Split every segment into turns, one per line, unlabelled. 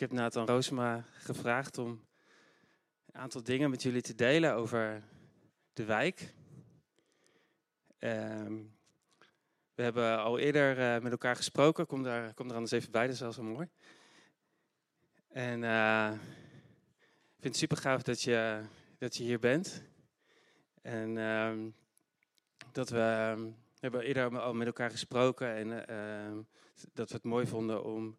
Ik heb Nathan Roosma gevraagd om een aantal dingen met jullie te delen over de wijk. Ehm, we hebben al eerder uh, met elkaar gesproken. Kom, daar, kom er anders even bij, dat is wel zo mooi. En uh, ik vind het super gaaf dat je, dat je hier bent. En uh, dat we, ehm, we hebben eerder al met elkaar gesproken en ehm, dat we het mooi vonden om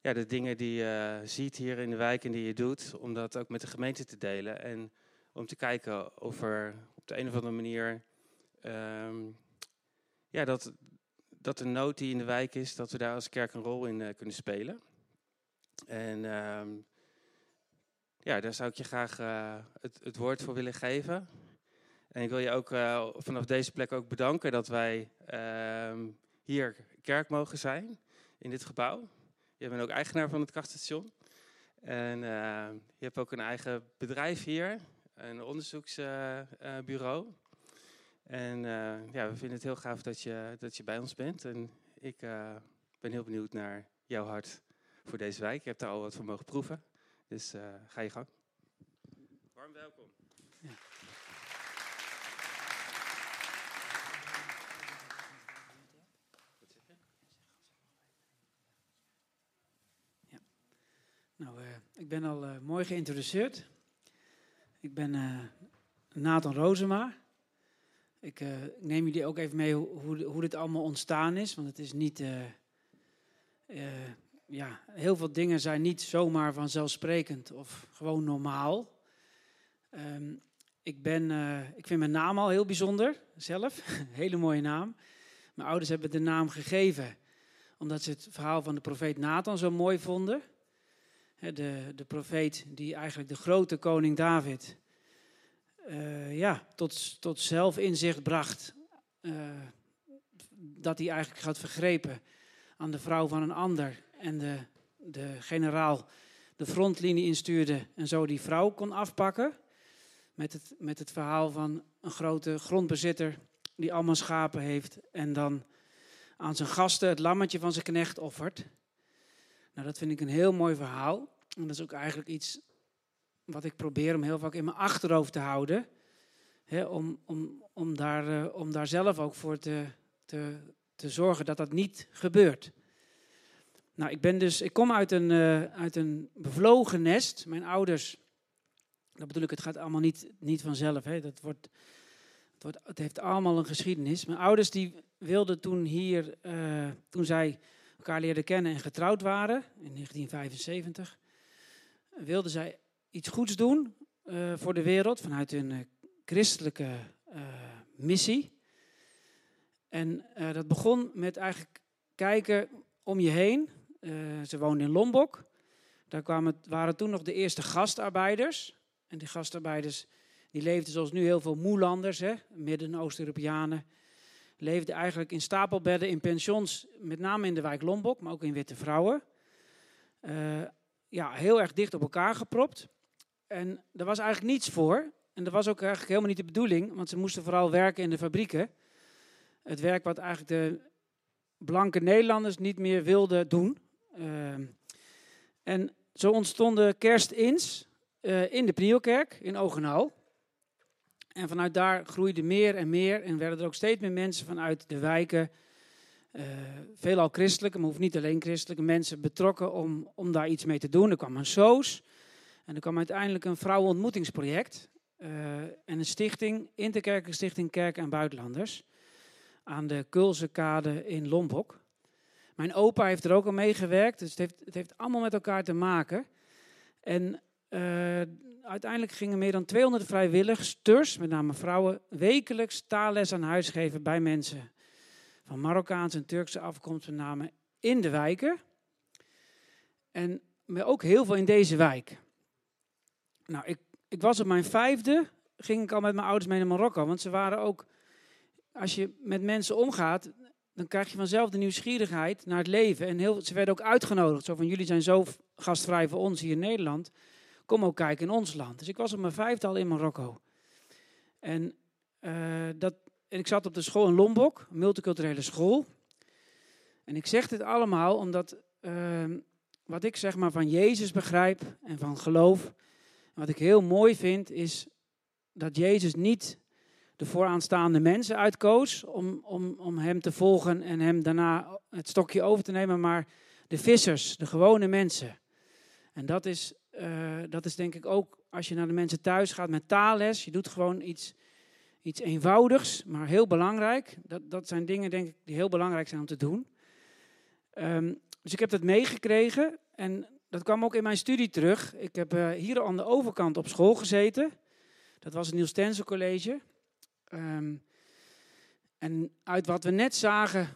ja, de dingen die je ziet hier in de wijk en die je doet, om dat ook met de gemeente te delen. En om te kijken of er op de een of andere manier, um, ja, dat, dat de nood die in de wijk is, dat we daar als kerk een rol in uh, kunnen spelen. En um, ja, daar zou ik je graag uh, het, het, woord voor willen geven. En ik wil je ook vanaf deze plek ook bedanken dat wij uh, hier kerk mogen zijn in dit gebouw. Je bent ook eigenaar van het krachtstation. En uh, je hebt ook een eigen bedrijf hier, een onderzoeksbureau. en ja, we vinden het heel gaaf dat je, dat je bij ons bent. En ik ben heel benieuwd naar jouw hart voor deze wijk. Je hebt daar al wat van mogen proeven. Dus ga je gang. Warm welkom. Ja.
Nou, uh, ik ben al uh, mooi geïntroduceerd. Ik ben Nathan Rozema. Ik, ik, neem jullie ook even mee hoe, hoe dit allemaal ontstaan is. Want het is niet ja, heel veel dingen zijn niet zomaar vanzelfsprekend of gewoon normaal. Um, ik, ben, ik vind mijn naam al heel bijzonder, zelf. Hele mooie naam. Mijn ouders hebben de naam gegeven omdat ze het verhaal van de profeet Nathan zo mooi vonden. De, de profeet die eigenlijk de grote koning David uh, ja, tot, tot zelfinzicht bracht. Uh, dat hij eigenlijk had vergrepen aan de vrouw van een ander en de, de generaal de frontlinie instuurde en zo die vrouw kon afpakken. Met het, met het verhaal van een grote grondbezitter die allemaal schapen heeft en dan aan zijn gasten het lammetje van zijn knecht offert. Nou, dat vind ik een heel mooi verhaal. En dat is ook eigenlijk iets wat ik probeer om heel vaak in mijn achterhoofd te houden. Om, om, om, daar, uh, om daar zelf ook voor te, te, te zorgen dat dat niet gebeurt. Nou, ik, ben dus, ik kom uit een, uh, uit een bevlogen nest. Mijn ouders, dat bedoel ik, het gaat allemaal niet, niet vanzelf. Hè. Dat wordt, het, wordt, het heeft allemaal een geschiedenis. Mijn ouders die wilden toen hier, uh, toen zij elkaar leerden kennen en getrouwd waren, in 1975, wilden zij iets goeds doen uh, voor de wereld vanuit hun christelijke missie. En dat begon met eigenlijk kijken om je heen ze woonden in Lombok. Daar kwamen, waren toen nog de eerste gastarbeiders. En die gastarbeiders die leefden zoals nu heel veel moelanders, Midden-Oost-Europeanen. Leefden eigenlijk in stapelbedden in pensions, met name in de wijk Lombok, maar ook in Witte Vrouwen. Uh, ja, heel erg dicht op elkaar gepropt. En er was eigenlijk niets voor. En dat was ook eigenlijk helemaal niet de bedoeling, want ze moesten vooral werken in de fabrieken. Het werk wat eigenlijk de blanke Nederlanders niet meer wilden doen. Ehm, en zo ontstonden kerstins uh, in de Priokerk in Ogenal. En vanuit daar groeide meer en meer en werden er ook steeds meer mensen vanuit de wijken, uh, veelal christelijke, maar hoeft niet alleen christelijke mensen betrokken om, om daar iets mee te doen. Er kwam een SOS en er kwam uiteindelijk een vrouwenontmoetingsproject uh, en een stichting, Interkerkelijke Stichting Kerken en Buitenlanders, aan de Kulzekade in Lombok. Mijn opa heeft er ook al meegewerkt, dus het heeft, het heeft allemaal met elkaar te maken. En uh, uiteindelijk gingen meer dan 200 vrijwilligers, met name vrouwen, wekelijks taalles aan huis geven bij mensen van Marokkaanse en Turkse afkomst, met name in de wijken. En ook heel veel in deze wijk. Nou, ik, ik was op mijn vijfde, ging ik al met mijn ouders mee naar Marokko, want ze waren ook, als je met mensen omgaat, dan krijg je vanzelf de nieuwsgierigheid naar het leven. En heel, ze werden ook uitgenodigd. Zo van, jullie zijn zo gastvrij voor ons hier in Nederland. Kom ook kijken in ons land. Dus ik was op mijn vijftal in Marokko. En, uh, dat, en ik zat op de school in Lombok, een multiculturele school. En ik zeg dit allemaal omdat uh, wat ik zeg maar van Jezus begrijp en van geloof, wat ik heel mooi vind, is dat Jezus niet de vooraanstaande mensen uitkoos om, om, om hem te volgen en hem daarna het stokje over te nemen, maar de vissers, de gewone mensen. En dat is, uh, dat is denk ik ook als je naar de mensen thuis gaat met taalles. Je doet gewoon iets, iets eenvoudigs, maar heel belangrijk. Dat, dat zijn dingen denk ik die heel belangrijk zijn om te doen. Um, dus ik heb dat meegekregen en dat kwam ook in mijn studie terug. Ik heb uh, hier aan de overkant op school gezeten. Dat was het Niels Tensen College. Um, en uit wat we net zagen,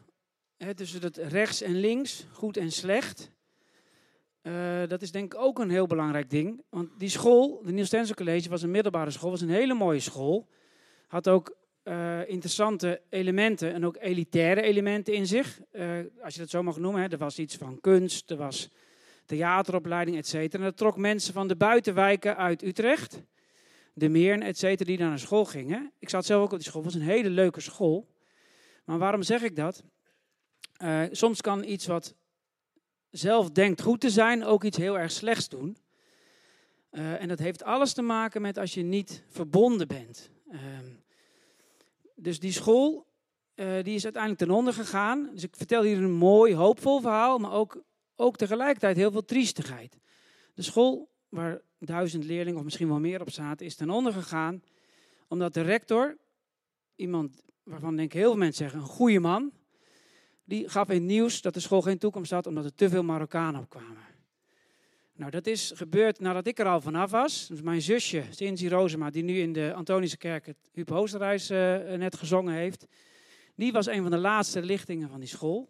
hè, tussen het rechts en links, goed en slecht, uh, dat is denk ik ook een heel belangrijk ding. Want die school, de Tensen College, was een middelbare school, was een hele mooie school. Had ook uh, interessante elementen en ook elitaire elementen in zich. Uh, als je dat zo mag noemen. Hè. Er was iets van kunst, er was theateropleiding, et cetera. En dat trok mensen van de buitenwijken uit Utrecht, de Meern, et cetera, die naar school gingen. Ik zat zelf ook op die school, het was een hele leuke school. Maar waarom zeg ik dat? Soms kan iets wat zelf denkt goed te zijn ook iets heel erg slechts doen. en dat heeft alles te maken met als je niet verbonden bent. Ehm, dus die school, uh, die is uiteindelijk ten onder gegaan. Dus ik vertel hier een mooi, hoopvol verhaal, maar ook, ook tegelijkertijd heel veel triestigheid. De school waar duizend leerlingen of misschien wel meer op zaten, is ten onder gegaan. Omdat de rector, iemand waarvan denk ik heel veel mensen zeggen, een goede man, die gaf in nieuws dat de school geen toekomst had omdat er te veel Marokkanen opkwamen. Nou, dat is gebeurd nadat ik er al vanaf was. Dus mijn zusje, Cindy Rosema, die nu in de Antonische Kerk het Huub Hoosterhuis uh, net gezongen heeft. Die was een van de laatste lichtingen van die school.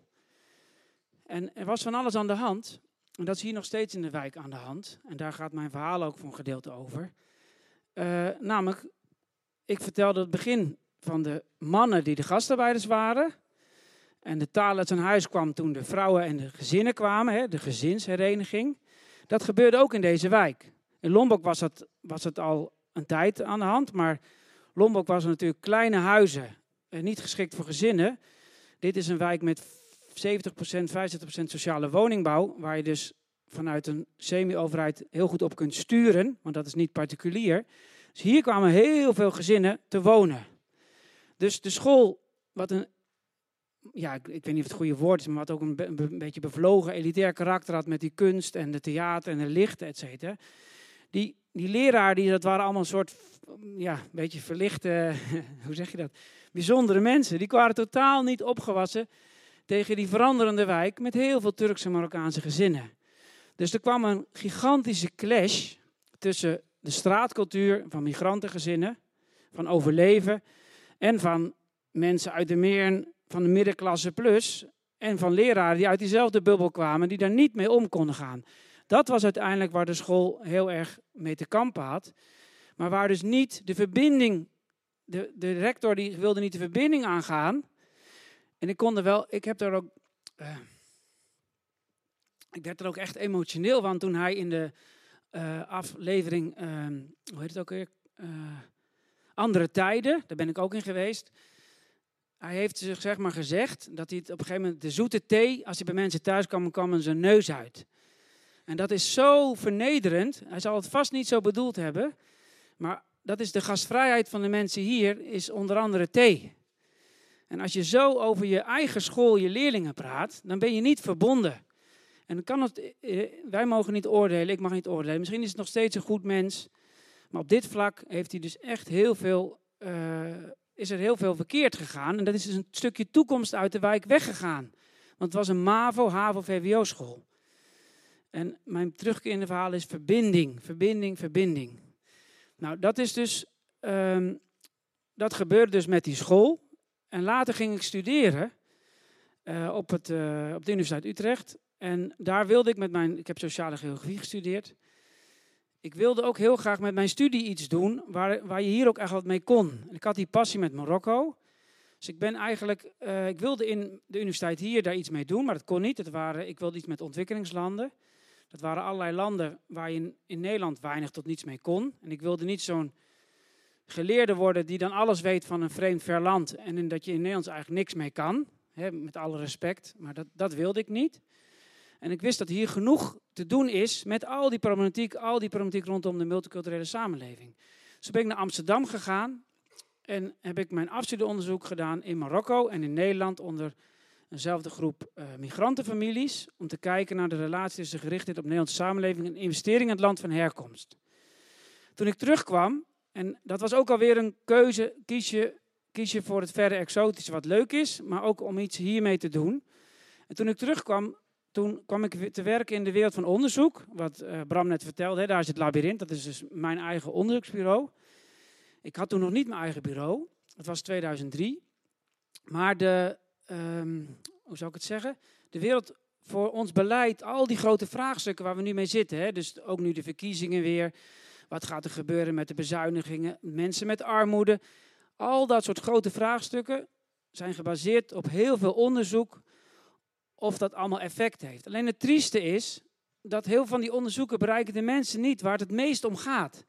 En er was van alles aan de hand. En dat is hier nog steeds in de wijk aan de hand. En daar gaat mijn verhaal ook voor een gedeelte over. Uh, namelijk, ik vertelde het begin van de mannen die de gastarbeiders waren. En de taal uit zijn huis kwam toen de vrouwen en de gezinnen kwamen, hè, de gezinshereniging. Dat gebeurde ook in deze wijk. In Lombok was het, was het al een tijd aan de hand, maar Lombok was natuurlijk kleine huizen, eh, niet geschikt voor gezinnen. Dit is een wijk met 70%, 75% sociale woningbouw, waar je dus vanuit een semi-overheid heel goed op kunt sturen, want dat is niet particulier. Dus hier kwamen heel veel gezinnen te wonen. Dus de school, wat een ja, ik, weet niet of het goede woord is, maar wat ook een, een, beetje bevlogen, elitair karakter had met die kunst en de theater en de lichten, et cetera. Die, die leraar, die, dat waren allemaal een soort, ja, een beetje verlichte, hoe zeg je dat, bijzondere mensen. Die waren totaal niet opgewassen tegen die veranderende wijk met heel veel Turkse en Marokkaanse gezinnen. Dus er kwam een gigantische clash tussen de straatcultuur van migrantengezinnen, van overleven en van mensen uit de Meern van de middenklasse plus en van leraren die uit diezelfde bubbel kwamen, die daar niet mee om konden gaan. Dat was uiteindelijk waar de school heel erg mee te kampen had. Maar waar dus niet de verbinding, de, de rector die wilde niet de verbinding aangaan. En ik kon er wel, ik heb daar ook, uh, ik werd er ook echt emotioneel van toen hij in de uh, aflevering, uh, hoe heet het ook weer? andere tijden, daar ben ik ook in geweest hij heeft zich zeg maar gezegd dat hij op een gegeven moment de zoete thee, als hij bij mensen thuis kwam, kwam zijn neus uit. En dat is zo vernederend. Hij zal het vast niet zo bedoeld hebben. Maar dat is de gastvrijheid van de mensen hier, is onder andere thee. En als je zo over je eigen school, je leerlingen praat, dan ben je niet verbonden. En kan het, eh, wij mogen niet oordelen, ik mag niet oordelen. Misschien is het nog steeds een goed mens. Maar op dit vlak heeft hij dus echt heel veel uh, is er heel veel verkeerd gegaan. En dat is dus een stukje toekomst uit de wijk weggegaan. Want het was een MAVO, HAVO, VWO-school. En mijn terugkerende verhaal is verbinding, verbinding, verbinding. Nou, dat is dus, um, dat gebeurde dus met die school. En later ging ik studeren uh, op, het, uh, op de Universiteit Utrecht. En daar wilde ik met mijn, ik heb sociale geografie gestudeerd ik wilde ook heel graag met mijn studie iets doen waar, waar je hier ook echt wat mee kon. Ik had die passie met Marokko. Dus ik ben eigenlijk, uh, ik wilde in de universiteit hier daar iets mee doen, maar dat kon niet. Het waren, ik wilde iets met ontwikkelingslanden. Dat waren allerlei landen waar je in, Nederland weinig tot niets mee kon. En ik wilde niet zo'n geleerde worden die dan alles weet van een vreemd ver land en in dat je in Nederlands eigenlijk niks mee kan. Hè, met alle respect, maar dat, dat wilde ik niet. En ik wist dat hier genoeg te doen is met al die problematiek, al die problematiek rondom de multiculturele samenleving. Dus ben ik naar Amsterdam gegaan en heb ik mijn afstudieonderzoek gedaan in Marokko en in Nederland onder eenzelfde groep uh, migrantenfamilies. Om te kijken naar de relatie tussen gerichtheid op de Nederlandse samenleving en investering in het land van herkomst. Toen ik terugkwam, en dat was ook alweer een keuze, kies je, kies je voor het verre exotische wat leuk is, maar ook om iets hiermee te doen. En toen ik terugkwam, toen kwam ik te werken in de wereld van onderzoek. Wat uh, Bram net vertelde, hè, daar is het labyrint, dat is dus mijn eigen onderzoeksbureau. Ik had toen nog niet mijn eigen bureau, het was 2003. Maar de, um, hoe zou ik het zeggen? De wereld voor ons beleid, al die grote vraagstukken waar we nu mee zitten. Hè, dus ook nu de verkiezingen weer. Wat gaat er gebeuren met de bezuinigingen? Mensen met armoede. Al dat soort grote vraagstukken zijn gebaseerd op heel veel onderzoek of dat allemaal effect heeft. Alleen het trieste is dat heel veel van die onderzoeken bereiken de mensen niet waar het het meest om gaat.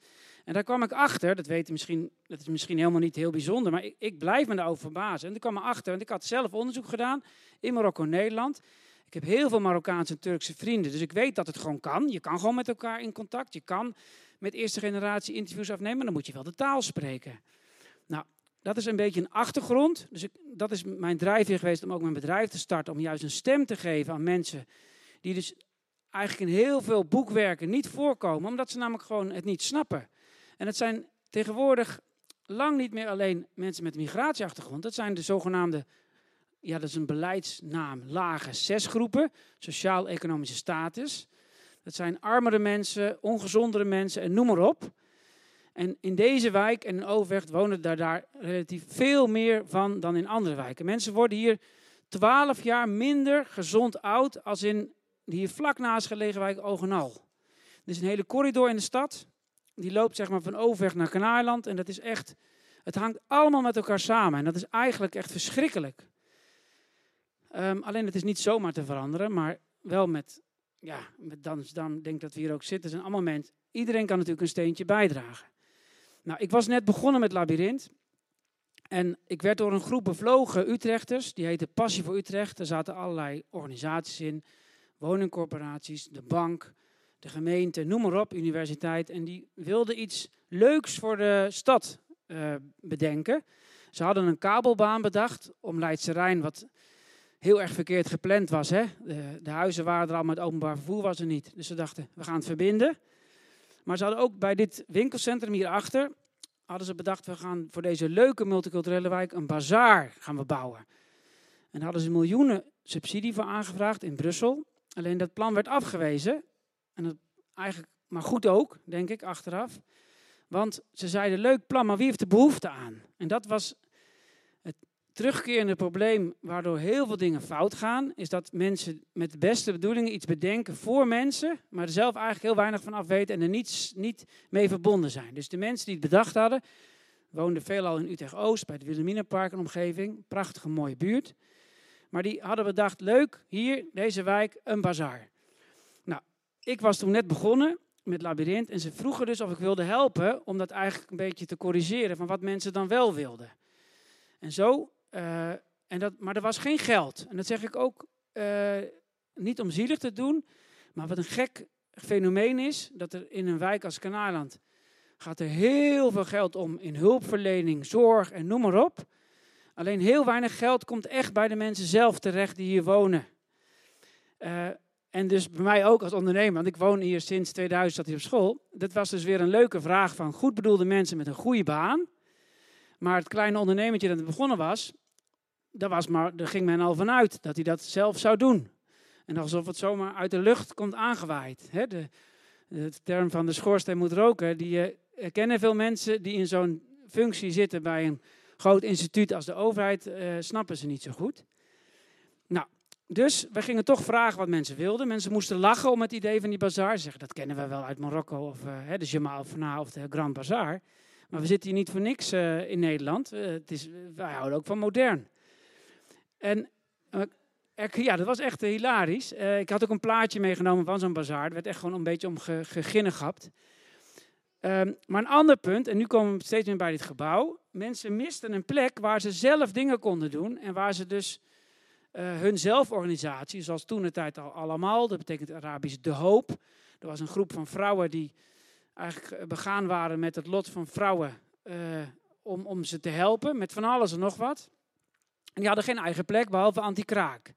En daar kwam ik achter, dat, weet misschien, dat is misschien helemaal niet heel bijzonder, maar ik, ik blijf me daarover verbazen. En ik kwam erachter, want ik had zelf onderzoek gedaan in Marokko Nederland. Ik heb heel veel Marokkaanse en Turkse vrienden, dus ik weet dat het gewoon kan. Je kan gewoon met elkaar in contact, je kan met eerste generatie interviews afnemen, dan moet je wel de taal spreken. Nou, dat is een beetje een achtergrond. Dus dat is mijn drijfveer geweest om ook mijn bedrijf te starten, om juist een stem te geven aan mensen die dus eigenlijk in heel veel boekwerken niet voorkomen, omdat ze namelijk gewoon het niet snappen. En het zijn tegenwoordig lang niet meer alleen mensen met migratieachtergrond. Dat zijn de zogenaamde, ja dat is een beleidsnaam, lage zesgroepen, sociaal-economische status. Dat zijn armere mensen, ongezondere mensen en noem maar op. En in deze wijk en in Overvecht wonen daar, daar relatief veel meer van dan in andere wijken. Mensen worden hier 12 jaar minder gezond oud als in hier vlak naast gelegen wijk Ogenal. Er is een hele corridor in de stad die loopt zeg maar van Overweg naar Kanaarland. En dat is echt, het hangt allemaal met elkaar samen. En dat is eigenlijk echt verschrikkelijk. Um, alleen het is niet zomaar te veranderen, maar wel met, ja, met dan, dan denk dat we hier ook zitten. zijn allemaal mensen. Iedereen kan natuurlijk een steentje bijdragen. Nou, ik was net begonnen met Labyrinth. En ik werd door een groep bevlogen Utrechters, die heette Passie voor Utrecht. Er zaten allerlei organisaties in, woningcorporaties, de bank, de gemeente, noem maar op, universiteit. En die wilden iets leuks voor de stad uh, bedenken. Ze hadden een kabelbaan bedacht om Leidse Rijn, wat heel erg verkeerd gepland was. Hè? De, de, huizen waren er al, maar het openbaar vervoer was er niet. Dus ze dachten, we gaan het verbinden. Maar ze hadden ook bij dit winkelcentrum hierachter, hadden ze bedacht, we gaan voor deze leuke multiculturele wijk een bazaar gaan we bouwen. En daar hadden ze miljoenen subsidie voor aangevraagd in Brussel. Alleen dat plan werd afgewezen. En dat eigenlijk, maar goed ook, denk ik, achteraf. Want ze zeiden, leuk plan, maar wie heeft de behoefte aan? En dat was terugkerende probleem waardoor heel veel dingen fout gaan. Is dat mensen met de beste bedoelingen iets bedenken voor mensen, maar er zelf eigenlijk heel weinig van af weten en er niet, niet mee verbonden zijn. Dus de mensen die het bedacht hadden, woonden veelal in Utrecht-Oost, bij het Wilhelminapark en omgeving. Prachtige mooie buurt. Maar die hadden bedacht, leuk, hier, deze wijk, een bazaar ik was toen net begonnen met Labyrinth en ze vroegen dus of ik wilde helpen om dat eigenlijk een beetje te corrigeren van wat mensen dan wel wilden. En zo, uh, en dat, maar er was geen geld. En dat zeg ik ook uh, niet om zielig te doen, maar wat een gek fenomeen is, dat er in een wijk als Kanaaland gaat er heel veel geld om in hulpverlening, zorg en noem maar op. Alleen heel weinig geld komt echt bij de mensen zelf terecht die hier wonen. Uh, en dus bij mij ook als ondernemer, want ik woon hier sinds 2000 zat hier op school. Dat was dus weer een leuke vraag van goed bedoelde mensen met een goede baan. Maar het kleine ondernemertje dat begonnen was, daar, was maar, ging men al vanuit dat hij dat zelf zou doen. En alsof het zomaar uit de lucht komt aangewaaid. de, de term van de schoorsteen moet roken, die uh, kennen veel mensen die in zo'n functie zitten bij een groot instituut als de overheid, uh, snappen ze niet zo goed. Nou, dus we gingen toch vragen wat mensen wilden. Mensen moesten lachen om het idee van die bazaar. Ze zeggen, dat kennen we wel uit Marokko of uh, de Jamal Fana of de Grand Bazaar. Maar we zitten hier niet voor niks in Nederland. Het is, wij houden ook van modern. En ja, dat was echt hilarisch. ik had ook een plaatje meegenomen van zo'n bazaar. Er werd echt gewoon een beetje om ge, geginnegapt. Um, maar een ander punt, en nu komen we steeds meer bij dit gebouw. Mensen misten een plek waar ze zelf dingen konden doen. En waar ze dus uh, hun zelforganisatie, zoals toen de tijd al allemaal, dat betekent Arabisch de hoop. Er was een groep van vrouwen die eigenlijk begaan waren met het lot van vrouwen om, om ze te helpen met van alles en nog wat. En die hadden geen eigen plek, behalve anti-kraak.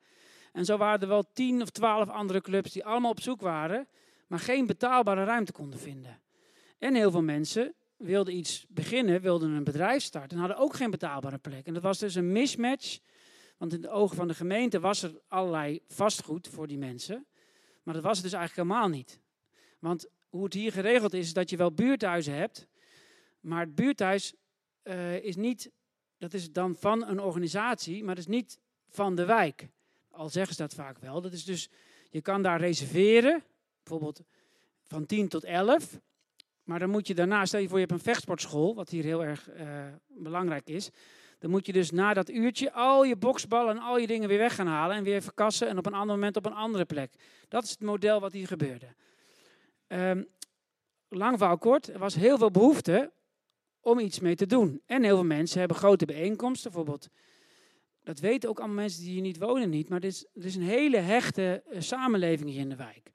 En zo waren er wel tien of twaalf andere clubs die allemaal op zoek waren, maar geen betaalbare ruimte konden vinden. En heel veel mensen wilden iets beginnen, wilden een bedrijf starten en hadden ook geen betaalbare plek. En dat was dus een mismatch, want in de ogen van de gemeente was er allerlei vastgoed voor die mensen, maar dat was het dus eigenlijk helemaal niet. Want hoe het hier geregeld is, is dat je wel buurthuizen hebt, maar het buurthuis uh, is niet, dat is dan van een organisatie, maar dat is niet van de wijk. Al zeggen ze dat vaak wel. Dat is dus, je kan daar reserveren, bijvoorbeeld van 10 tot 11. Maar dan moet je daarna, stel je voor je hebt een vechtsportschool, wat hier heel erg uh, belangrijk is. Dan moet je dus na dat uurtje al je boksballen en al je dingen weer weg gaan halen en weer verkassen en op een ander moment op een andere plek. Dat is het model wat hier gebeurde. Um, lang verhaal kort, er was heel veel behoefte om iets mee te doen. En heel veel mensen hebben grote bijeenkomsten, bijvoorbeeld. Dat weten ook allemaal mensen die hier niet wonen niet, maar er is, is een hele hechte uh, samenleving hier in de wijk.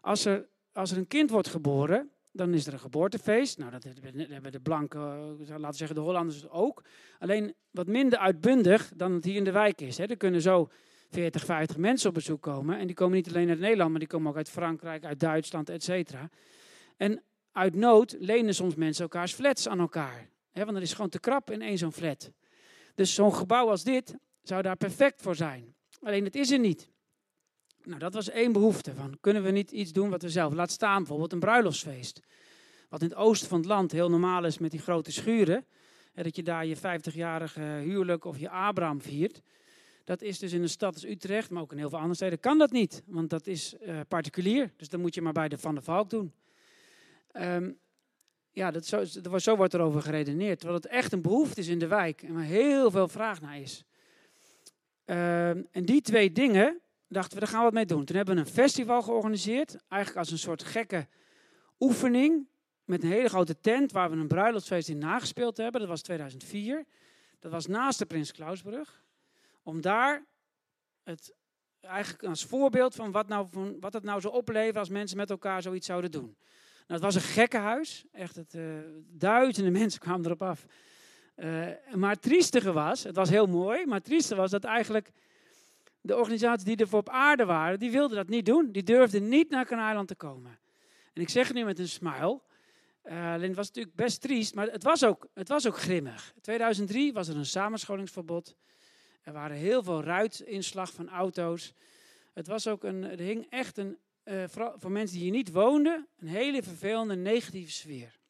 Als er, als er een kind wordt geboren, dan is er een geboortefeest. Nou, dat hebben de blanke, uh, laten we zeggen de Hollanders ook. Alleen wat minder uitbundig dan het hier in de wijk is. Hè. Er kunnen zo 40, 50 mensen op bezoek komen. En die komen niet alleen uit Nederland, maar die komen ook uit Frankrijk, uit Duitsland, et cetera. En uit nood lenen soms mensen elkaars flats aan elkaar. Want dat is gewoon te krap in één zo'n flat. Dus zo'n gebouw als dit zou daar perfect voor zijn. Alleen het is er niet. Nou, dat was één behoefte. Van, kunnen we niet iets doen wat we zelf... Laat staan bijvoorbeeld een bruiloftsfeest. Wat in het oosten van het land heel normaal is met die grote schuren. Hè, dat je daar je 50-jarige huwelijk of je Abraham viert. Dat is dus in een stad als Utrecht, maar ook in heel veel andere steden, kan dat niet. Want dat is uh, particulier. Dus dan moet je maar bij de Van der Valk doen. Um, ja, dat zo, dat, zo wordt erover geredeneerd. Terwijl het echt een behoefte is in de wijk en er heel veel vraag naar is. Um, en die twee dingen dachten we, daar gaan we wat mee doen. Toen hebben we een festival georganiseerd. Eigenlijk als een soort gekke oefening. Met een hele grote tent waar we een bruiloftsfeest in nagespeeld hebben. Dat was 2004. Dat was naast de Prins Klausbrug. Om daar het eigenlijk als voorbeeld van wat, nou, van wat het nou zou opleveren als mensen met elkaar zoiets zouden doen. Nou, het was een gekkenhuis. Echt, het, uh, duizenden mensen kwamen erop af. Uh, maar het triestige was, het was heel mooi, maar het triestige was dat eigenlijk de organisaties die er voor op aarde waren, die wilden dat niet doen. Die durfden niet naar Kanaaland te komen. En ik zeg nu met een smile. Uh, alleen het was natuurlijk best triest, maar het was, ook, het was ook grimmig. In 2003 was er een samenscholingsverbod. Er waren heel veel ruitinslag van auto's. Het was ook een, er hing echt een uh, voor mensen die hier niet woonden, een hele vervelende negatieve sfeer.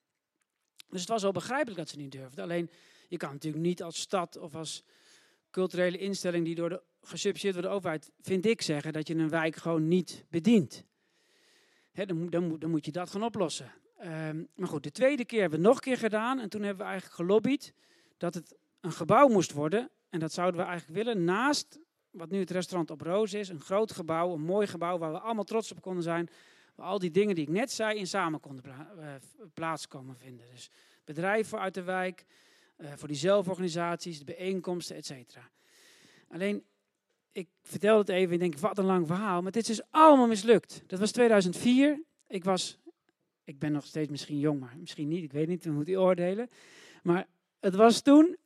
Dus het was wel begrijpelijk dat ze niet durfden. Alleen, je kan natuurlijk niet als stad of als culturele instelling die door de, gesubsidieerd wordt de overheid, vind ik zeggen, dat je een wijk gewoon niet bedient. dan, dan, moet, je dat gaan oplossen. Um, maar goed, de tweede keer hebben we nog een keer gedaan. En toen hebben we eigenlijk gelobbyd dat het een gebouw moest worden. En dat zouden we eigenlijk willen naast wat nu het restaurant op Roos is. Een groot gebouw, een mooi gebouw waar we allemaal trots op konden zijn. Waar al die dingen die ik net zei in samen konden eh, plaats komen vinden. Dus bedrijven uit de wijk, uh, voor die zelforganisaties, de bijeenkomsten, et cetera. Alleen, ik vertel het even, ik denk, wat een lang verhaal. Maar dit is allemaal mislukt. Dat was 2004. Ik was, ik ben nog steeds misschien jong, maar misschien niet. Ik weet niet, we moeten oordelen. Maar het was toen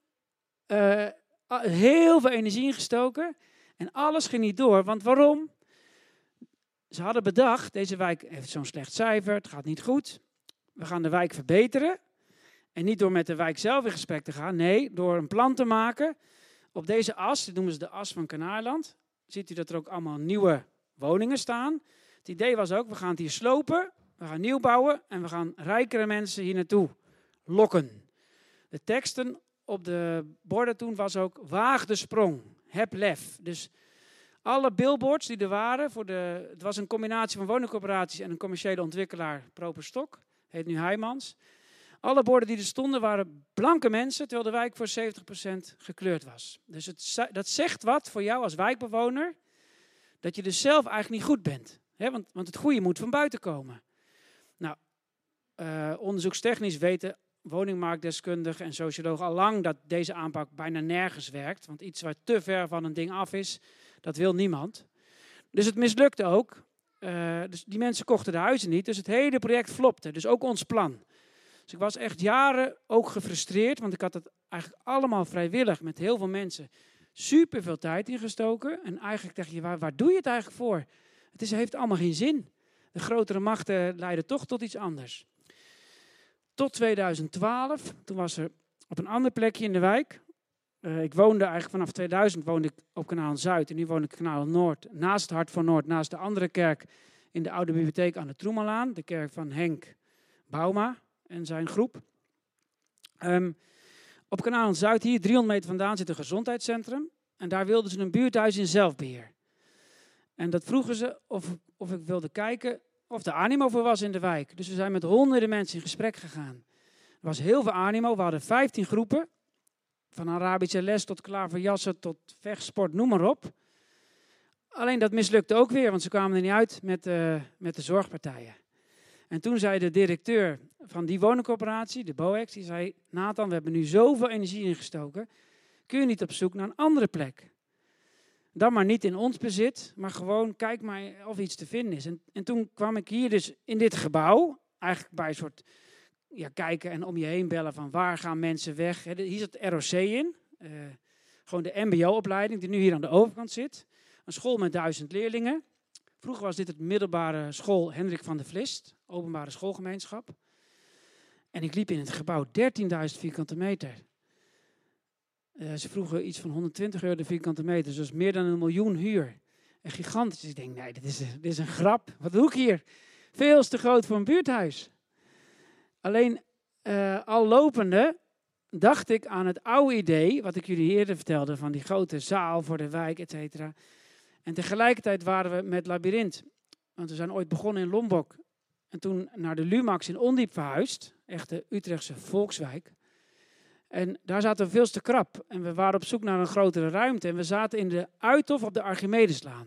uh, heel veel energie ingestoken. En alles ging niet door, want waarom? Ze hadden bedacht, deze wijk heeft zo'n slecht cijfer, het gaat niet goed. We gaan de wijk verbeteren. En niet door met de wijk zelf in gesprek te gaan, nee, door een plan te maken. Op deze as, dit noemen ze de as van Kanaarland, ziet u dat er ook allemaal nieuwe woningen staan. Het idee was ook, we gaan het hier slopen, we gaan nieuw bouwen en we gaan rijkere mensen hier naartoe lokken. De teksten op de borden toen was ook, waag de sprong heb lef. Dus alle billboards die er waren, voor de, het was een combinatie van woningcorporaties en een commerciële ontwikkelaar, Properstok, heet nu Heijmans. Alle borden die er stonden waren blanke mensen, terwijl de wijk voor 70% gekleurd was. Dus het, dat zegt wat voor jou als wijkbewoner, dat je dus zelf eigenlijk niet goed bent. want, want het goede moet van buiten komen. Nou, uh, onderzoekstechnisch weten woningmarktdeskundigen en sociologen al lang dat deze aanpak bijna nergens werkt. Want iets wat te ver van een ding af is, Dat wil niemand. Dus het mislukte ook. Uh, dus die mensen kochten de huizen niet. Dus het hele project flopte. Dus ook ons plan. Dus ik was echt jaren ook gefrustreerd. Want ik had het eigenlijk allemaal vrijwillig met heel veel mensen super veel tijd ingestoken. En eigenlijk dacht je, waar, waar doe je het eigenlijk voor? Het is, heeft allemaal geen zin. De grotere machten leiden toch tot iets anders. Tot 2012, toen was er op een ander plekje in de wijk. Uh, ik woonde eigenlijk vanaf 2000 woonde ik op Kanaal Zuid en nu woon ik Kanaal Noord, naast het Hart van Noord, naast de andere kerk in de oude bibliotheek aan de Troemelaan, de kerk van Henk Bauma en zijn groep. Um, op Kanaal Zuid, hier 300 meter vandaan, zit een gezondheidscentrum. En daar wilden ze een buurthuis in zelfbeheer. En dat vroegen ze of, of ik wilde kijken of er animo voor was in de wijk. Dus we zijn met honderden mensen in gesprek gegaan. Er was heel veel animo. We hadden 15 groepen. Van Arabische les tot klaverjassen tot vechtsport, noem maar op. Alleen dat mislukte ook weer, want ze kwamen er niet uit met, uh, met de zorgpartijen. En toen zei de directeur van die woningcorporatie, de BOEX, die zei... Nathan, we hebben nu zoveel energie ingestoken. Kun je niet op zoek naar een andere plek? Dan maar niet in ons bezit, maar gewoon kijk maar of iets te vinden is. En, en toen kwam ik hier dus in dit gebouw, eigenlijk bij een soort ja, kijken en om je heen bellen van waar gaan mensen weg. Hier het ROC in, uh, gewoon de mbo-opleiding die nu hier aan de overkant zit. Een school met duizend leerlingen. Vroeger was dit het middelbare school Hendrik van der Vlist, openbare schoolgemeenschap. En ik liep in het gebouw 13.000 vierkante meter. Uh, ze vroegen iets van 120 euro de vierkante meter, dus meer dan een miljoen huur. En gigantisch. Ik denk, nee, dit is, is een grap. Wat doe ik hier? Veel te groot voor een buurthuis. Alleen uh, al lopende dacht ik aan het oude idee, wat ik jullie eerder vertelde, van die grote zaal voor de wijk, et cetera. En tegelijkertijd waren we met Labyrinth. Want we zijn ooit begonnen in Lombok. En toen naar de Lumax in Ondiep verhuisd. Echt de Utrechtse volkswijk. En daar zaten we veel te krap. En we waren op zoek naar een grotere ruimte. En we zaten in de Uithof op de Archimedeslaan.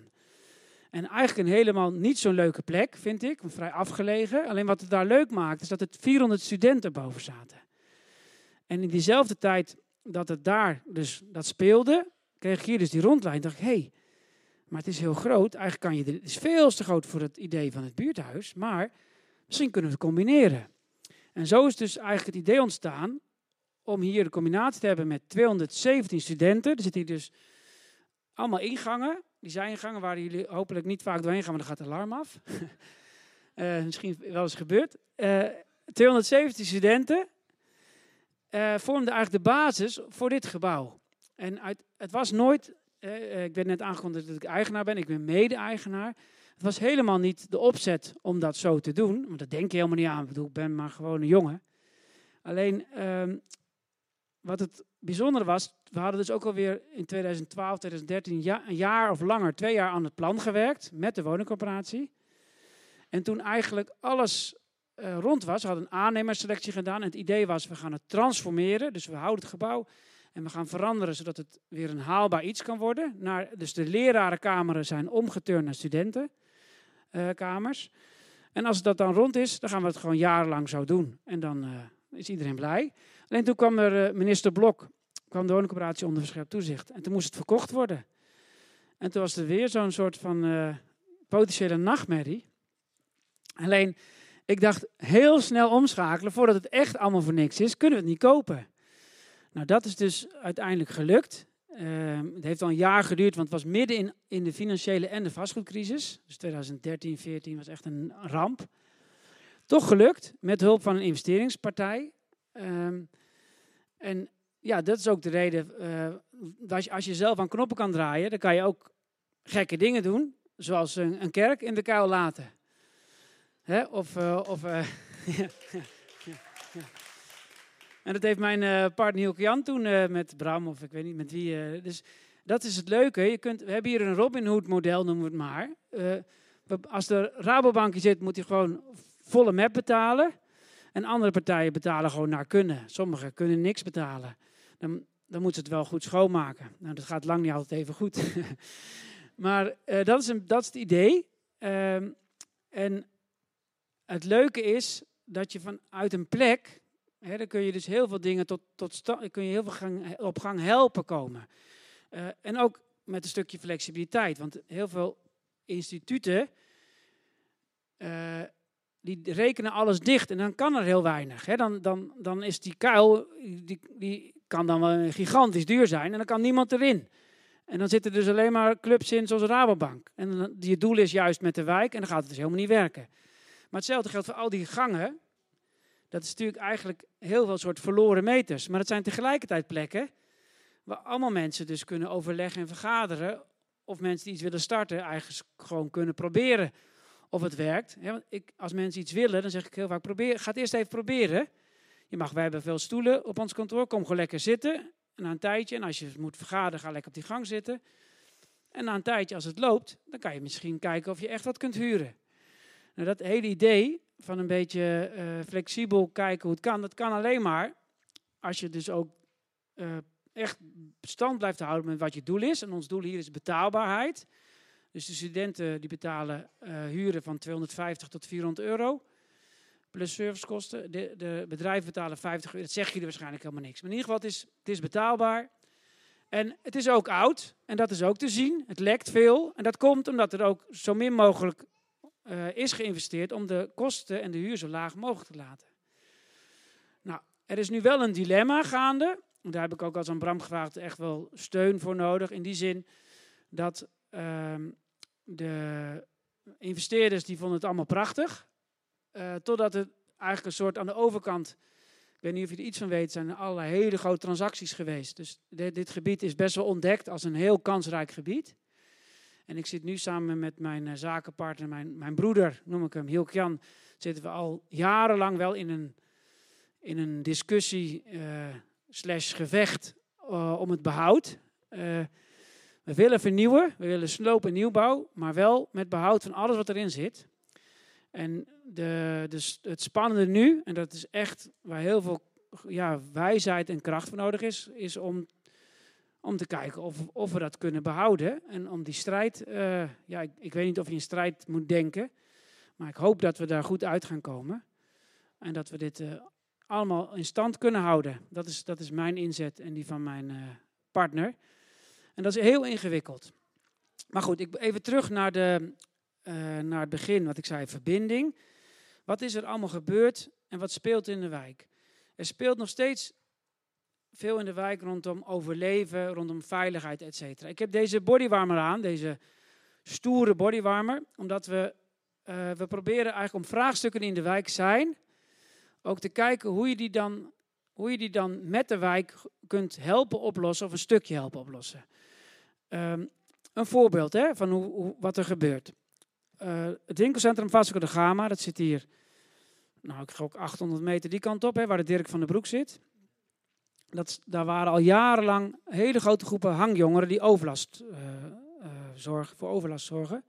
En eigenlijk een helemaal niet zo'n leuke plek, vind ik. Vrij afgelegen. Alleen wat het daar leuk maakt, is dat er 400 studenten boven zaten. En in diezelfde tijd dat het daar dus dat speelde, kreeg ik hier dus die rondlijn. dacht ik, hé, hey, maar het is heel groot. Eigenlijk kan je, het is veel te groot voor het idee van het buurthuis. Maar misschien kunnen we het combineren. En zo is dus eigenlijk het idee ontstaan om hier de combinatie te hebben met 217 studenten. Er zitten hier dus allemaal ingangen. Die zijn ingangen waar jullie hopelijk niet vaak doorheen gaan, maar dan gaat het alarm af. uh, misschien wel eens gebeurd. Uh, eh, 217 studenten uh, vormden eigenlijk de basis voor dit gebouw. En uit, het was nooit eh, ik ben net aangekondigd dat ik eigenaar ben, ik ben mede-eigenaar. Het was helemaal niet de opzet om dat zo te doen, want dat denk je helemaal niet aan. Ik bedoel, ik ben maar gewoon een jongen. Alleen, ehm, wat het bijzondere was, we hadden dus ook alweer in 2012, 2013, ja, een jaar of langer, twee jaar aan het plan gewerkt met de woningcorporatie. En toen eigenlijk alles uh, rond was, we hadden een aannemersselectie gedaan en het idee was, we gaan het transformeren. Dus we houden het gebouw en we gaan veranderen zodat het weer een haalbaar iets kan worden. Naar, dus de lerarenkameren zijn omgeturnd naar studentenkamers. en als dat dan rond is, dan gaan we het gewoon jarenlang zo doen. En dan uh, is iedereen blij. Alleen toen kwam er uh, minister Blok, kwam de woningcoöperatie onder verscherpt toezicht. En toen moest het verkocht worden. En toen was er weer zo'n soort van uh, potentiële nachtmerrie. Alleen, ik dacht heel snel omschakelen, voordat het echt allemaal voor niks is, kunnen we het niet kopen. Nou, dat is dus uiteindelijk gelukt. Uh, het heeft al een jaar geduurd, want het was midden in, in de financiële en de vastgoedcrisis. Dus 2013, 2014 was echt een ramp. Toch gelukt, met hulp van een investeringspartij. Um, en ja, dat is ook de reden. Uh, als, je, als je zelf aan knoppen kan draaien, dan kan je ook gekke dingen doen. Zoals een, een kerk in de kuil laten. Hè? Of, uh, of ja, en dat heeft mijn partner Hilke Jan toen met Bram, of ik weet niet met wie. Dus dat is het leuke. Je kunt, we hebben hier een Robin Hood model, noemen we het maar. als er Rabobank zit, moet hij gewoon volle map betalen. En andere partijen betalen gewoon naar kunnen. Sommigen kunnen niks betalen. Dan, dan moeten ze het wel goed schoonmaken. Nou, dat gaat lang niet altijd even goed. maar dat, is een, dat is het idee. Ehm, en het leuke is dat je vanuit een plek He, dan kun je dus heel veel dingen tot, tot kun je heel veel gang, op gang helpen komen. Uh, en ook met een stukje flexibiliteit. Want heel veel instituten uh, die rekenen alles dicht en dan kan er heel weinig. Hè. Dan, dan, dan is die kuil, die, die kan dan wel gigantisch duur zijn en dan kan niemand erin. En dan zitten dus alleen maar clubs in zoals Rabobank. En je doel is juist met de wijk en dan gaat het dus helemaal niet werken. Maar hetzelfde geldt voor al die gangen. Dat is natuurlijk eigenlijk heel veel soort verloren meters. Maar het zijn tegelijkertijd plekken waar allemaal mensen dus kunnen overleggen en vergaderen. Of mensen die iets willen starten, eigenlijk gewoon kunnen proberen of het werkt. want ik, als mensen iets willen, dan zeg ik heel vaak, probeer, ga het eerst even proberen. Je mag, wij hebben veel stoelen op ons kantoor, kom gewoon lekker zitten. na een tijdje, en als je moet vergaderen, ga lekker op die gang zitten. En na een tijdje, als het loopt, dan kan je misschien kijken of je echt wat kunt huren. Nou, dat hele idee van een beetje uh, flexibel kijken hoe het kan, dat kan alleen maar als je dus ook uh, echt stand blijft houden met wat je doel is. En ons doel hier is betaalbaarheid. Dus de studenten die betalen uh, huren van 250 tot 400 euro. Plus servicekosten. De, de bedrijven betalen 50 euro. Dat zeggen jullie waarschijnlijk helemaal niks. Maar in ieder geval, het is, het is betaalbaar. En het is ook oud. En dat is ook te zien. Het lekt veel. En dat komt omdat er ook zo min mogelijk uh, is geïnvesteerd om de kosten en de huur zo laag mogelijk te laten. Nou, er is nu wel een dilemma gaande. Daar heb ik ook als aan Bram gevraagd echt wel steun voor nodig. In die zin dat Ehm, de investeerders die vonden het allemaal prachtig. Uh, totdat het eigenlijk een soort aan de overkant, ik weet niet of je er iets van weet, zijn er allerlei hele grote transacties geweest. Dus dit, gebied is best wel ontdekt als een heel kansrijk gebied. En ik zit nu samen met mijn uh, zakenpartner, mijn, mijn broeder, noem ik hem, Hilk Jan, zitten we al jarenlang wel in een, in een discussie uh, slash gevecht om het behoud. We willen vernieuwen, we willen sloop en nieuwbouw, maar wel met behoud van alles wat erin zit. En de, de, het spannende nu, en dat is echt waar heel veel ja, wijsheid en kracht voor nodig is, is om, om te kijken of, of we dat kunnen behouden. En om die strijd, uh, ja, ik, ik, weet niet of je in strijd moet denken, maar ik hoop dat we daar goed uit gaan komen. En dat we dit uh, allemaal in stand kunnen houden. Dat is, dat is mijn inzet en die van mijn uh, partner. En dat is heel ingewikkeld. Maar goed, ik, even terug naar, de, uh, naar het begin, wat ik zei, verbinding. Wat is er allemaal gebeurd en wat speelt in de wijk? Er speelt nog steeds veel in de wijk rondom overleven, rondom veiligheid, et cetera. Ik heb deze bodywarmer aan, deze stoere bodywarmer, omdat we, uh, we proberen eigenlijk om vraagstukken die in de wijk zijn, ook te kijken hoe je die dan, hoe je die dan met de wijk kunt helpen oplossen of een stukje helpen oplossen. Um, een voorbeeld hè, van hoe, hoe, wat er gebeurt. Uh, het winkelcentrum Vasco de Gama, dat zit hier, nou ik ga ook 800 meter die kant op, hè, waar de Dirk van den Broek zit. Dat, daar waren al jarenlang hele grote groepen hangjongeren die overlast uh, uh, zorgen, voor overlast zorgen.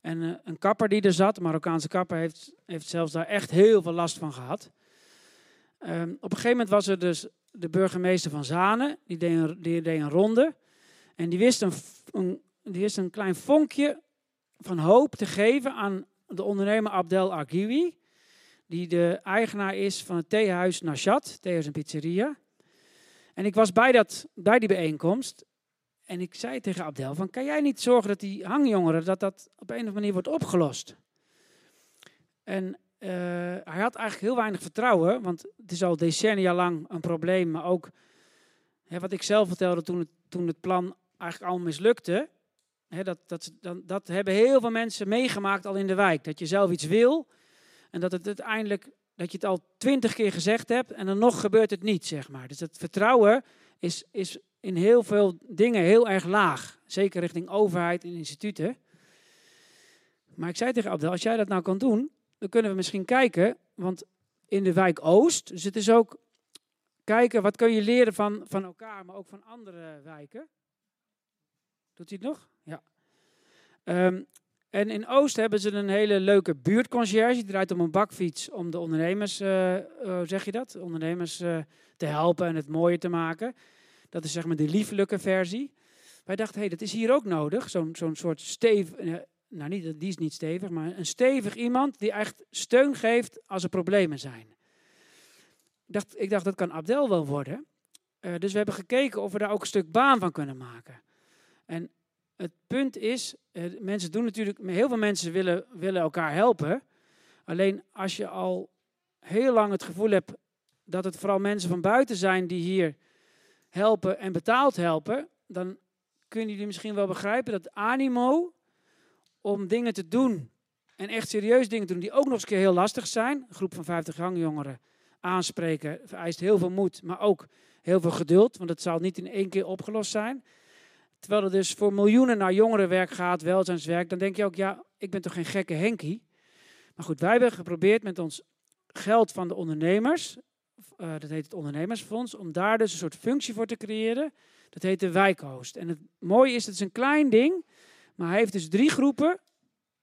En een kapper die er zat, een Marokkaanse kapper, heeft, heeft zelfs daar echt heel veel last van gehad. Um, op een gegeven moment was er dus de burgemeester van Zanen, die die deed een ronde. En die wist een, die wist een klein vonkje van hoop te geven aan de ondernemer Abdel Argiwi. Die de eigenaar is van het theehuis Nashat, theehuis en pizzeria. En ik was bij, dat, bij die bijeenkomst. En ik zei tegen Abdel van, kan jij niet zorgen dat die hangjongeren, dat dat op een of andere manier wordt opgelost? En uh, hij had eigenlijk heel weinig vertrouwen, want het is al decennia lang een probleem. Maar ook hè, wat ik zelf vertelde toen het, toen het plan eigenlijk al mislukte. Dat, dat, dat hebben heel veel mensen meegemaakt al in de wijk. Dat je zelf iets wil en dat het uiteindelijk dat je het al twintig keer gezegd hebt en dan nog gebeurt het niet, zeg maar. Dus het vertrouwen is, is in heel veel dingen heel erg laag. Zeker richting overheid en instituten. Maar ik zei tegen Abdel, als jij dat nou kan doen, dan kunnen we misschien kijken, want in de wijk Oost, dus het is ook kijken wat kun je leren van, van elkaar, maar ook van andere wijken. Doet hij het nog? Ja. Um, en in Oost hebben ze een hele leuke buurtconcierge. Die draait om een bakfiets om de ondernemers, hoe zeg je dat? Ondernemers uh, te helpen en het mooier te maken. Dat is zeg maar de liefelijke versie. Wij dachten, hé, hey, dat is hier ook nodig. Zo'n zo'n soort stevig, uh, nou niet, die is niet stevig, maar een stevig iemand die echt steun geeft als er problemen zijn. Dacht, ik dacht dat kan Abdel wel worden. dus we hebben gekeken of we daar ook een stuk baan van kunnen maken. En het punt is, eh, mensen doen natuurlijk, heel veel mensen willen, willen elkaar helpen. Alleen als je al heel lang het gevoel hebt dat het vooral mensen van buiten zijn die hier helpen en betaald helpen, dan kunnen jullie misschien wel begrijpen dat animo om dingen te doen en echt serieus dingen te doen die ook nog eens keer heel lastig zijn. Een groep van 50 hangjongeren aanspreken vereist heel veel moed, maar ook heel veel geduld, want het zal niet in één keer opgelost zijn. Terwijl er dus voor miljoenen naar jongerenwerk gaat, welzijnswerk, dan denk je ook, ja, ik ben toch geen gekke Henkie. Maar goed, wij hebben geprobeerd met ons geld van de ondernemers, uh, dat heet het ondernemersfonds, om daar dus een soort functie voor te creëren. Dat heet de wijkhost. En het mooie is, het is een klein ding, maar hij heeft dus drie groepen,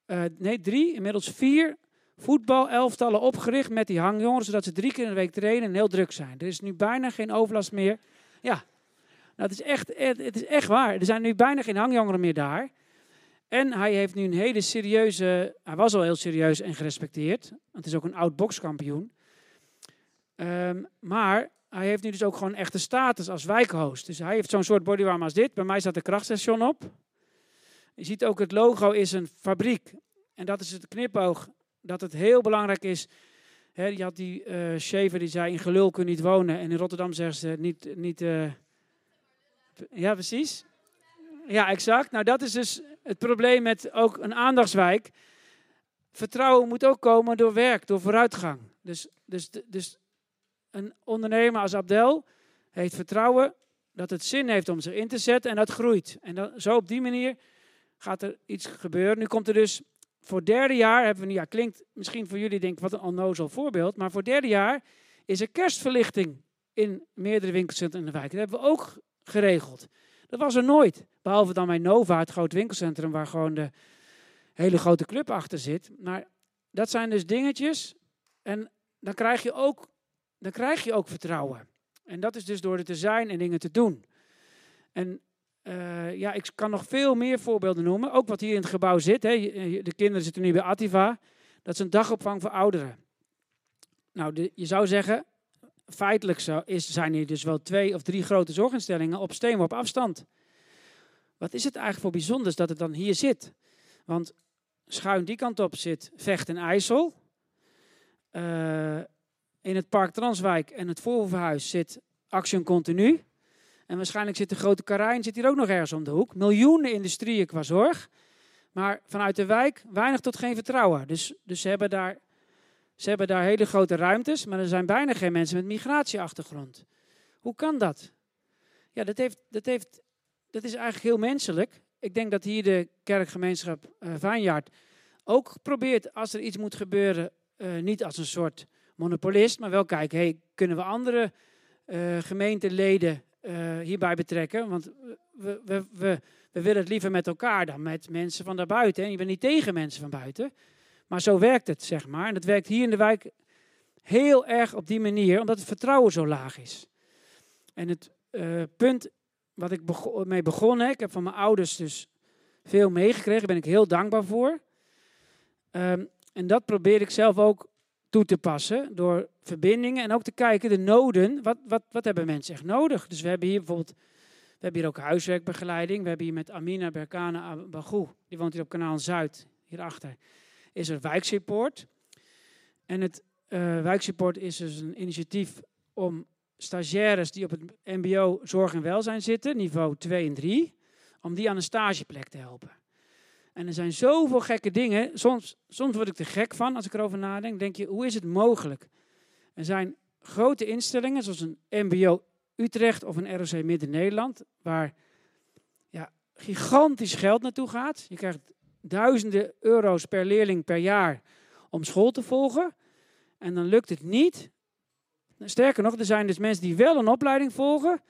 uh, nee drie, inmiddels vier voetbalelftallen opgericht met die hangjongeren, zodat ze drie keer in de week trainen en heel druk zijn. Er is nu bijna geen overlast meer. Ja, nou, het, is echt, het is echt waar. Er zijn nu bijna geen hangjongeren meer daar. En hij heeft nu een hele serieuze, hij was al heel serieus en gerespecteerd. Het is ook een oud bokskampioen. Um, maar hij heeft nu dus ook gewoon echte status als wijkhost. Dus hij heeft zo'n soort bodywarm als dit. Bij mij staat een krachtstation op. Je ziet ook het logo is een fabriek. En dat is het knipoog dat het heel belangrijk is. He, je had die uh, die zei in gelul kun niet wonen. En in Rotterdam zeggen ze niet... niet uh, ja, precies. Ja, exact. Nou, dat is dus het probleem met ook een aandachtswijk. Vertrouwen moet ook komen door werk, door vooruitgang. Dus, dus, dus een ondernemer als Abdel heeft vertrouwen dat het zin heeft om zich in te zetten en dat groeit. En dan, zo op die manier gaat er iets gebeuren. Nu komt er dus voor derde jaar, hebben we, ja, klinkt misschien voor jullie denk wat een onnozel voorbeeld, maar voor derde jaar is er kerstverlichting in meerdere winkelcentra in de wijk. Dat hebben we ook geregeld. Dat was er nooit. Behalve dan bij Nova, het groot winkelcentrum, waar gewoon de hele grote club achter zit. Maar dat zijn dus dingetjes. En dan krijg je ook, dan krijg je ook vertrouwen. En dat is dus door er te zijn en dingen te doen. En uh, ja, ik kan nog veel meer voorbeelden noemen. Ook wat hier in het gebouw zit. Hè. De kinderen zitten nu bij Ativa. Dat is een dagopvang voor ouderen. Nou, je zou zeggen, feitelijk zo is, zijn hier dus wel twee of drie grote zorginstellingen op steenworp afstand. Wat is het eigenlijk voor bijzonders dat het dan hier zit? Want schuin die kant op zit Vecht en IJssel. Uh, in het Park Transwijk en het Voorhoevenhuis zit Action Continu. En waarschijnlijk zit de grote Karijn zit hier ook nog ergens om de hoek. Miljoenen industrieën qua zorg. Maar vanuit de wijk weinig tot geen vertrouwen. Dus, dus ze, hebben daar, ze hebben daar hele grote ruimtes, maar er zijn bijna geen mensen met migratieachtergrond. Hoe kan dat? Ja, dat, heeft, dat, heeft, dat is eigenlijk heel menselijk. Ik denk dat hier de kerkgemeenschap uh, ook probeert, als er iets moet gebeuren, uh, niet als een soort monopolist, maar wel kijken, hey, kunnen we andere uh, gemeenteleden hierbij betrekken. Want we, we, we, we willen het liever met elkaar dan met mensen van daarbuiten. En je bent niet tegen mensen van buiten. Maar zo werkt het, zeg maar. En dat werkt hier in de wijk heel erg op die manier, omdat het vertrouwen zo laag is. En het uh, punt wat ik mee begonnen, ik heb van mijn ouders dus veel meegekregen, daar ben ik heel dankbaar voor. Um, en dat probeer ik zelf ook toe te passen door verbindingen en ook te kijken de noden. Wat, wat, wat hebben mensen echt nodig? Dus we hebben hier bijvoorbeeld we hebben hier ook huiswerkbegeleiding. We hebben hier met Amina Berkana Bagou, die woont hier op kanaal Zuid, hierachter, is er wijksupport. En het uh, wijksupport is dus een initiatief om stagiaires die op het mbo zorg en welzijn zitten, niveau 2 en 3, om die aan een stageplek te helpen. En er zijn zoveel gekke dingen. Soms, soms word ik er gek van als ik erover nadenk. Denk je, hoe is het mogelijk? Er zijn grote instellingen, zoals een MBO Utrecht of een ROC Midden-Nederland, waar ja, gigantisch geld naartoe gaat. Je krijgt duizenden euro's per leerling per jaar om school te volgen. En dan lukt het niet. Sterker nog, er zijn dus mensen die wel een opleiding volgen,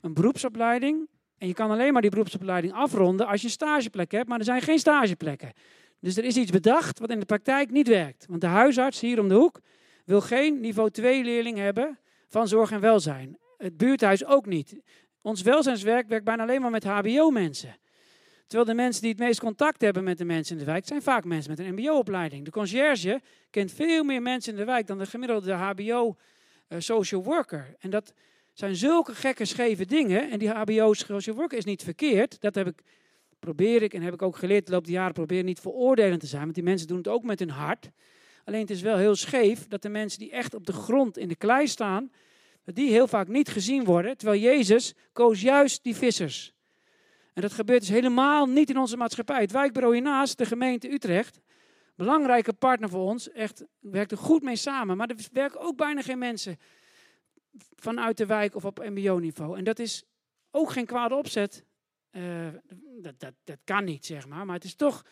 een beroepsopleiding, en je kan alleen maar die beroepsopleiding afronden als je een stageplek hebt, maar er zijn geen stageplekken. Dus er is iets bedacht wat in de praktijk niet werkt. Want de huisarts hier om de hoek wil geen niveau 2 leerling hebben van zorg en welzijn. Het buurthuis ook niet. Ons welzijnswerk werkt bijna alleen maar met HBO-mensen. Terwijl de mensen die het meest contact hebben met de mensen in de wijk zijn vaak mensen met een MBO-opleiding. De conciërge kent veel meer mensen in de wijk dan de gemiddelde HBO-social eh, worker. En dat, zijn zulke gekke, scheve dingen. En die HBO social worker is niet verkeerd. Dat heb ik probeer ik, en heb ik ook geleerd de loop der jaren, probeer niet veroordelend te zijn. Want die mensen doen het ook met hun hart. Alleen het is wel heel scheef dat de mensen die echt op de grond in de klei staan, dat die heel vaak niet gezien worden. Terwijl Jezus koos juist die vissers. En dat gebeurt dus helemaal niet in onze maatschappij. Het wijkbureau hiernaast, de gemeente Utrecht, belangrijke partner voor ons, echt werkt er goed mee samen. Maar er werken ook bijna geen mensen vanuit de wijk of op mbo-niveau. En dat is ook geen kwade opzet. Uh, dat, dat, dat kan niet, zeg maar. Maar het is toch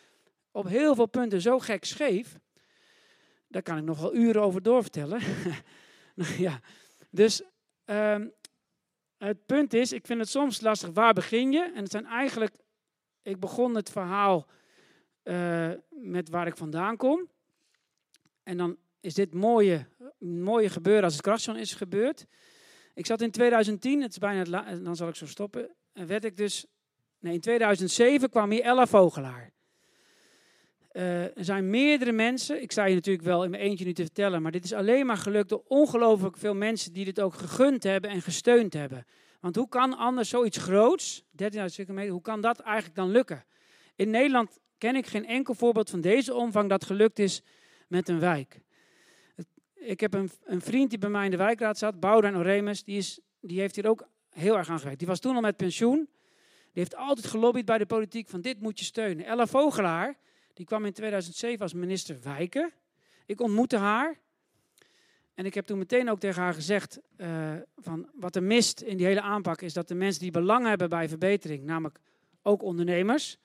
op heel veel punten zo gek scheef. Daar kan ik nog wel uren over doorvertellen. ja. Dus um, het punt is, ik vind het soms lastig, waar begin je? En het zijn eigenlijk, ik begon het verhaal uh, met waar ik vandaan kom. En dan is dit mooie, mooie gebeuren als het Krasjon is gebeurd. Ik zat in 2010, het is bijna dan zal ik zo stoppen. En werd ik dus, nee, in 2007 kwam hier Ella Vogelaar. Uh, er zijn meerdere mensen, ik sta je natuurlijk wel in mijn eentje nu te vertellen, maar dit is alleen maar gelukt door ongelooflijk veel mensen die dit ook gegund hebben en gesteund hebben. Want hoe kan anders zoiets groots, 13.000 kilometer, hoe kan dat eigenlijk dan lukken? In Nederland ken ik geen enkel voorbeeld van deze omvang dat gelukt is met een wijk. Ik heb een, een vriend die bij mij in de wijkraad zat, Boudewijn Oremus, die, is, die heeft hier ook heel erg aan gewerkt. Die was toen al met pensioen. Die heeft altijd gelobbyd bij de politiek van dit moet je steunen. Ella Vogelaar, die kwam in 2007 als minister Wijken. Ik ontmoette haar. En ik heb toen meteen ook tegen haar gezegd: uh, van wat er mist in die hele aanpak is dat de mensen die belang hebben bij verbetering, namelijk ook ondernemers,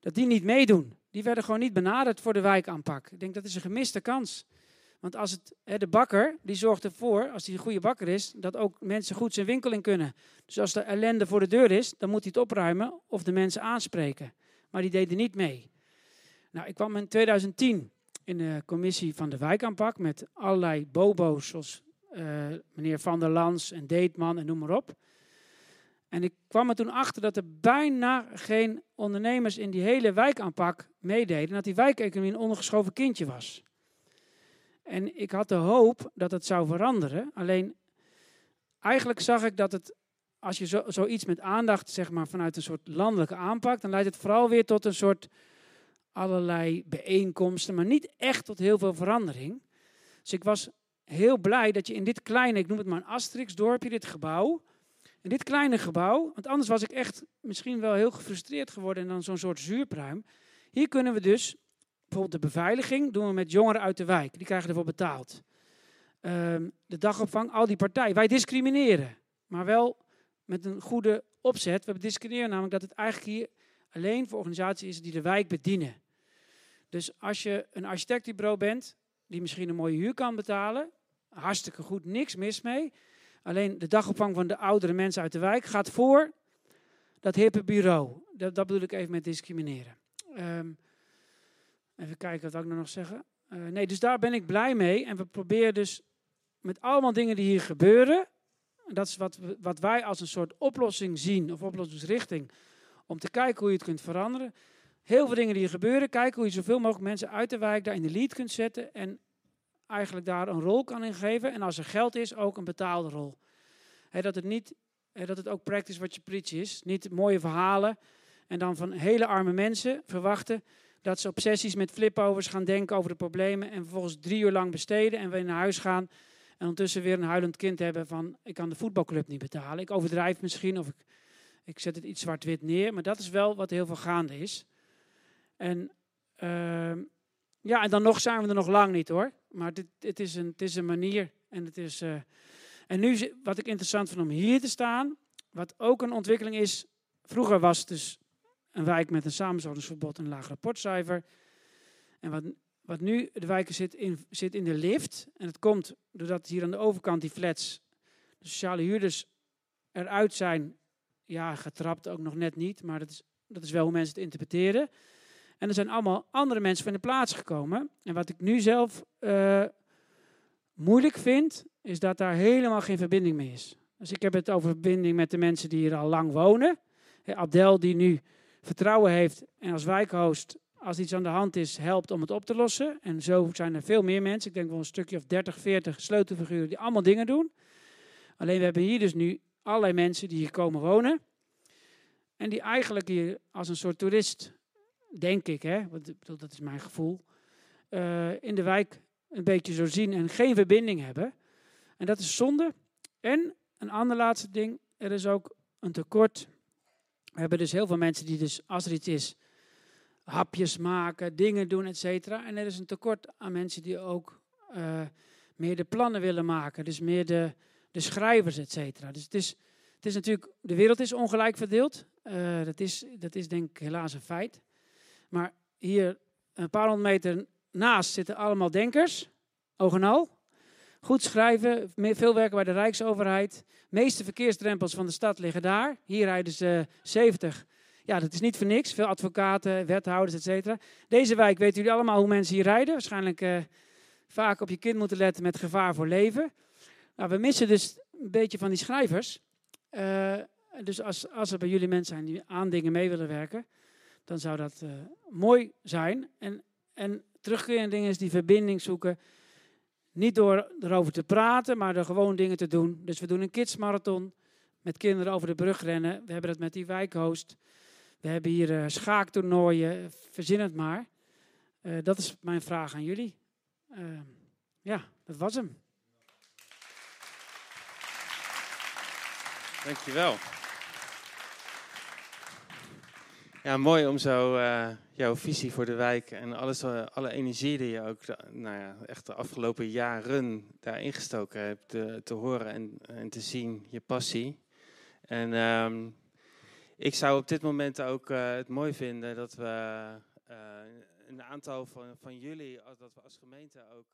dat die niet meedoen. Die werden gewoon niet benaderd voor de wijkaanpak. Ik denk dat is een gemiste kans. Want als het, hè, de bakker die zorgt ervoor, als hij een goede bakker is, dat ook mensen goed zijn winkel in kunnen. Dus als er ellende voor de deur is, dan moet hij het opruimen of de mensen aanspreken. Maar die deden niet mee. Nou, ik kwam in 2010 in de commissie van de wijkaanpak met allerlei bobo's, zoals uh, meneer Van der Lans en Deetman en noem maar op. En ik kwam er toen achter dat er bijna geen ondernemers in die hele wijkaanpak meededen. Dat die wijkeconomie een ondergeschoven kindje was. En ik had de hoop dat het zou veranderen. Alleen, eigenlijk zag ik dat het, als je zo, zoiets met aandacht, zeg maar, vanuit een soort landelijke aanpak, dan leidt het vooral weer tot een soort allerlei bijeenkomsten, maar niet echt tot heel veel verandering. Dus ik was heel blij dat je in dit kleine, ik noem het maar een Asterix-dorpje, dit gebouw, in dit kleine gebouw, want anders was ik echt misschien wel heel gefrustreerd geworden en dan zo'n soort zuurpruim. Hier kunnen we dus, bijvoorbeeld de beveiliging, doen we met jongeren uit de wijk. Die krijgen ervoor betaald. Um, de dagopvang, al die partijen. Wij discrimineren, maar wel met een goede opzet. We discrimineren namelijk dat het eigenlijk hier alleen voor organisaties is die de wijk bedienen. Dus als je een architectenbureau bent, die misschien een mooie huur kan betalen, hartstikke goed, niks mis mee. Alleen de dagopvang van de oudere mensen uit de wijk gaat voor dat hippe bureau. Dat, dat bedoel ik even met discrimineren. Um, even kijken wat ik nog zeggen. Uh, nee, dus daar ben ik blij mee. En we proberen dus met allemaal dingen die hier gebeuren. Dat is wat, wat wij als een soort oplossing zien, of oplossingsrichting. Om te kijken hoe je het kunt veranderen. Heel veel dingen die hier gebeuren. Kijken hoe je zoveel mogelijk mensen uit de wijk daar in de lead kunt zetten. En eigenlijk daar een rol kan in geven. En als er geld is, ook een betaalde rol. dat, het niet, dat het ook practice wat je preach is. Niet mooie verhalen en dan van hele arme mensen verwachten dat ze op sessies met flipovers gaan denken over de problemen en vervolgens drie uur lang besteden en weer naar huis gaan en ondertussen weer een huilend kind hebben van ik kan de voetbalclub niet betalen. Ik overdrijf misschien of ik, ik zet het iets zwart-wit neer, maar dat is wel wat heel veel gaande is. En uh, ja, en dan nog zijn we er nog lang niet hoor. Maar dit, is een, het is een manier. En, het is, uh, en nu, wat ik interessant vind om hier te staan, wat ook een ontwikkeling is. Vroeger was het dus een wijk met een samenwoningsverbod en een laag rapportcijfer. En wat, wat nu de wijken zit in, zit in de lift. En het komt doordat hier aan de overkant die flats, de sociale huurders, eruit zijn. Ja, getrapt ook nog net niet, maar dat is, dat is wel hoe mensen het interpreteren. En er zijn allemaal andere mensen van de plaats gekomen. En wat ik nu zelf uh, moeilijk vind, is dat daar helemaal geen verbinding mee is. Dus ik heb het over verbinding met de mensen die hier al lang wonen. Abdel die nu vertrouwen heeft en als wijkhost, als iets aan de hand is, helpt om het op te lossen. En zo zijn er veel meer mensen. Ik denk wel een stukje of 30, 40 sleutelfiguren die allemaal dingen doen. Alleen we hebben hier dus nu allerlei mensen die hier komen wonen. En die eigenlijk hier als een soort toerist, denk ik, hè, want dat is mijn gevoel, eh, in de wijk een beetje zo zien en geen verbinding hebben. En dat is zonde. En een ander laatste ding, er is ook een tekort. We hebben dus heel veel mensen die dus, als er iets is, hapjes maken, dingen doen, et cetera. En er is een tekort aan mensen die ook uh, meer de plannen willen maken. Dus meer de, de schrijvers, et cetera. Dus het is, het is natuurlijk, de wereld is ongelijk verdeeld. Uh, dat, is, dat is denk ik helaas een feit. Maar hier een paar honderd meter naast zitten allemaal denkers, oog en al. Goed schrijven, veel werken bij de Rijksoverheid. De meeste verkeersdrempels van de stad liggen daar. Hier rijden ze 70. Ja, dat is niet voor niks. Veel advocaten, wethouders, et cetera. Deze wijk weten jullie allemaal hoe mensen hier rijden. Waarschijnlijk uh, vaak op je kind moeten letten met gevaar voor leven. Nou, we missen dus een beetje van die schrijvers. Uh, dus als, als er bij jullie mensen zijn die aan dingen mee willen werken, dan zou dat uh, mooi zijn. En, en terugkerende dingen is die verbinding zoeken. Niet door erover te praten, maar door gewoon dingen te doen. Dus we doen een kidsmarathon met kinderen over de brug rennen. We hebben dat met die wijkhost. We hebben hier uh, schaaktoernooien. Verzin het maar. Uh, dat is mijn vraag aan jullie. Uh, ja, dat was hem.
Dankjewel. Ja, mooi om zo uh, jouw visie voor de wijk en alles, uh, alle energie die je ook de, nou ja, echt de afgelopen jaren daar ingestoken hebt, te, te horen en, en, te zien, je passie. En um, ik zou op dit moment ook uh, het mooi vinden dat we een aantal van, van jullie, dat we als gemeente ook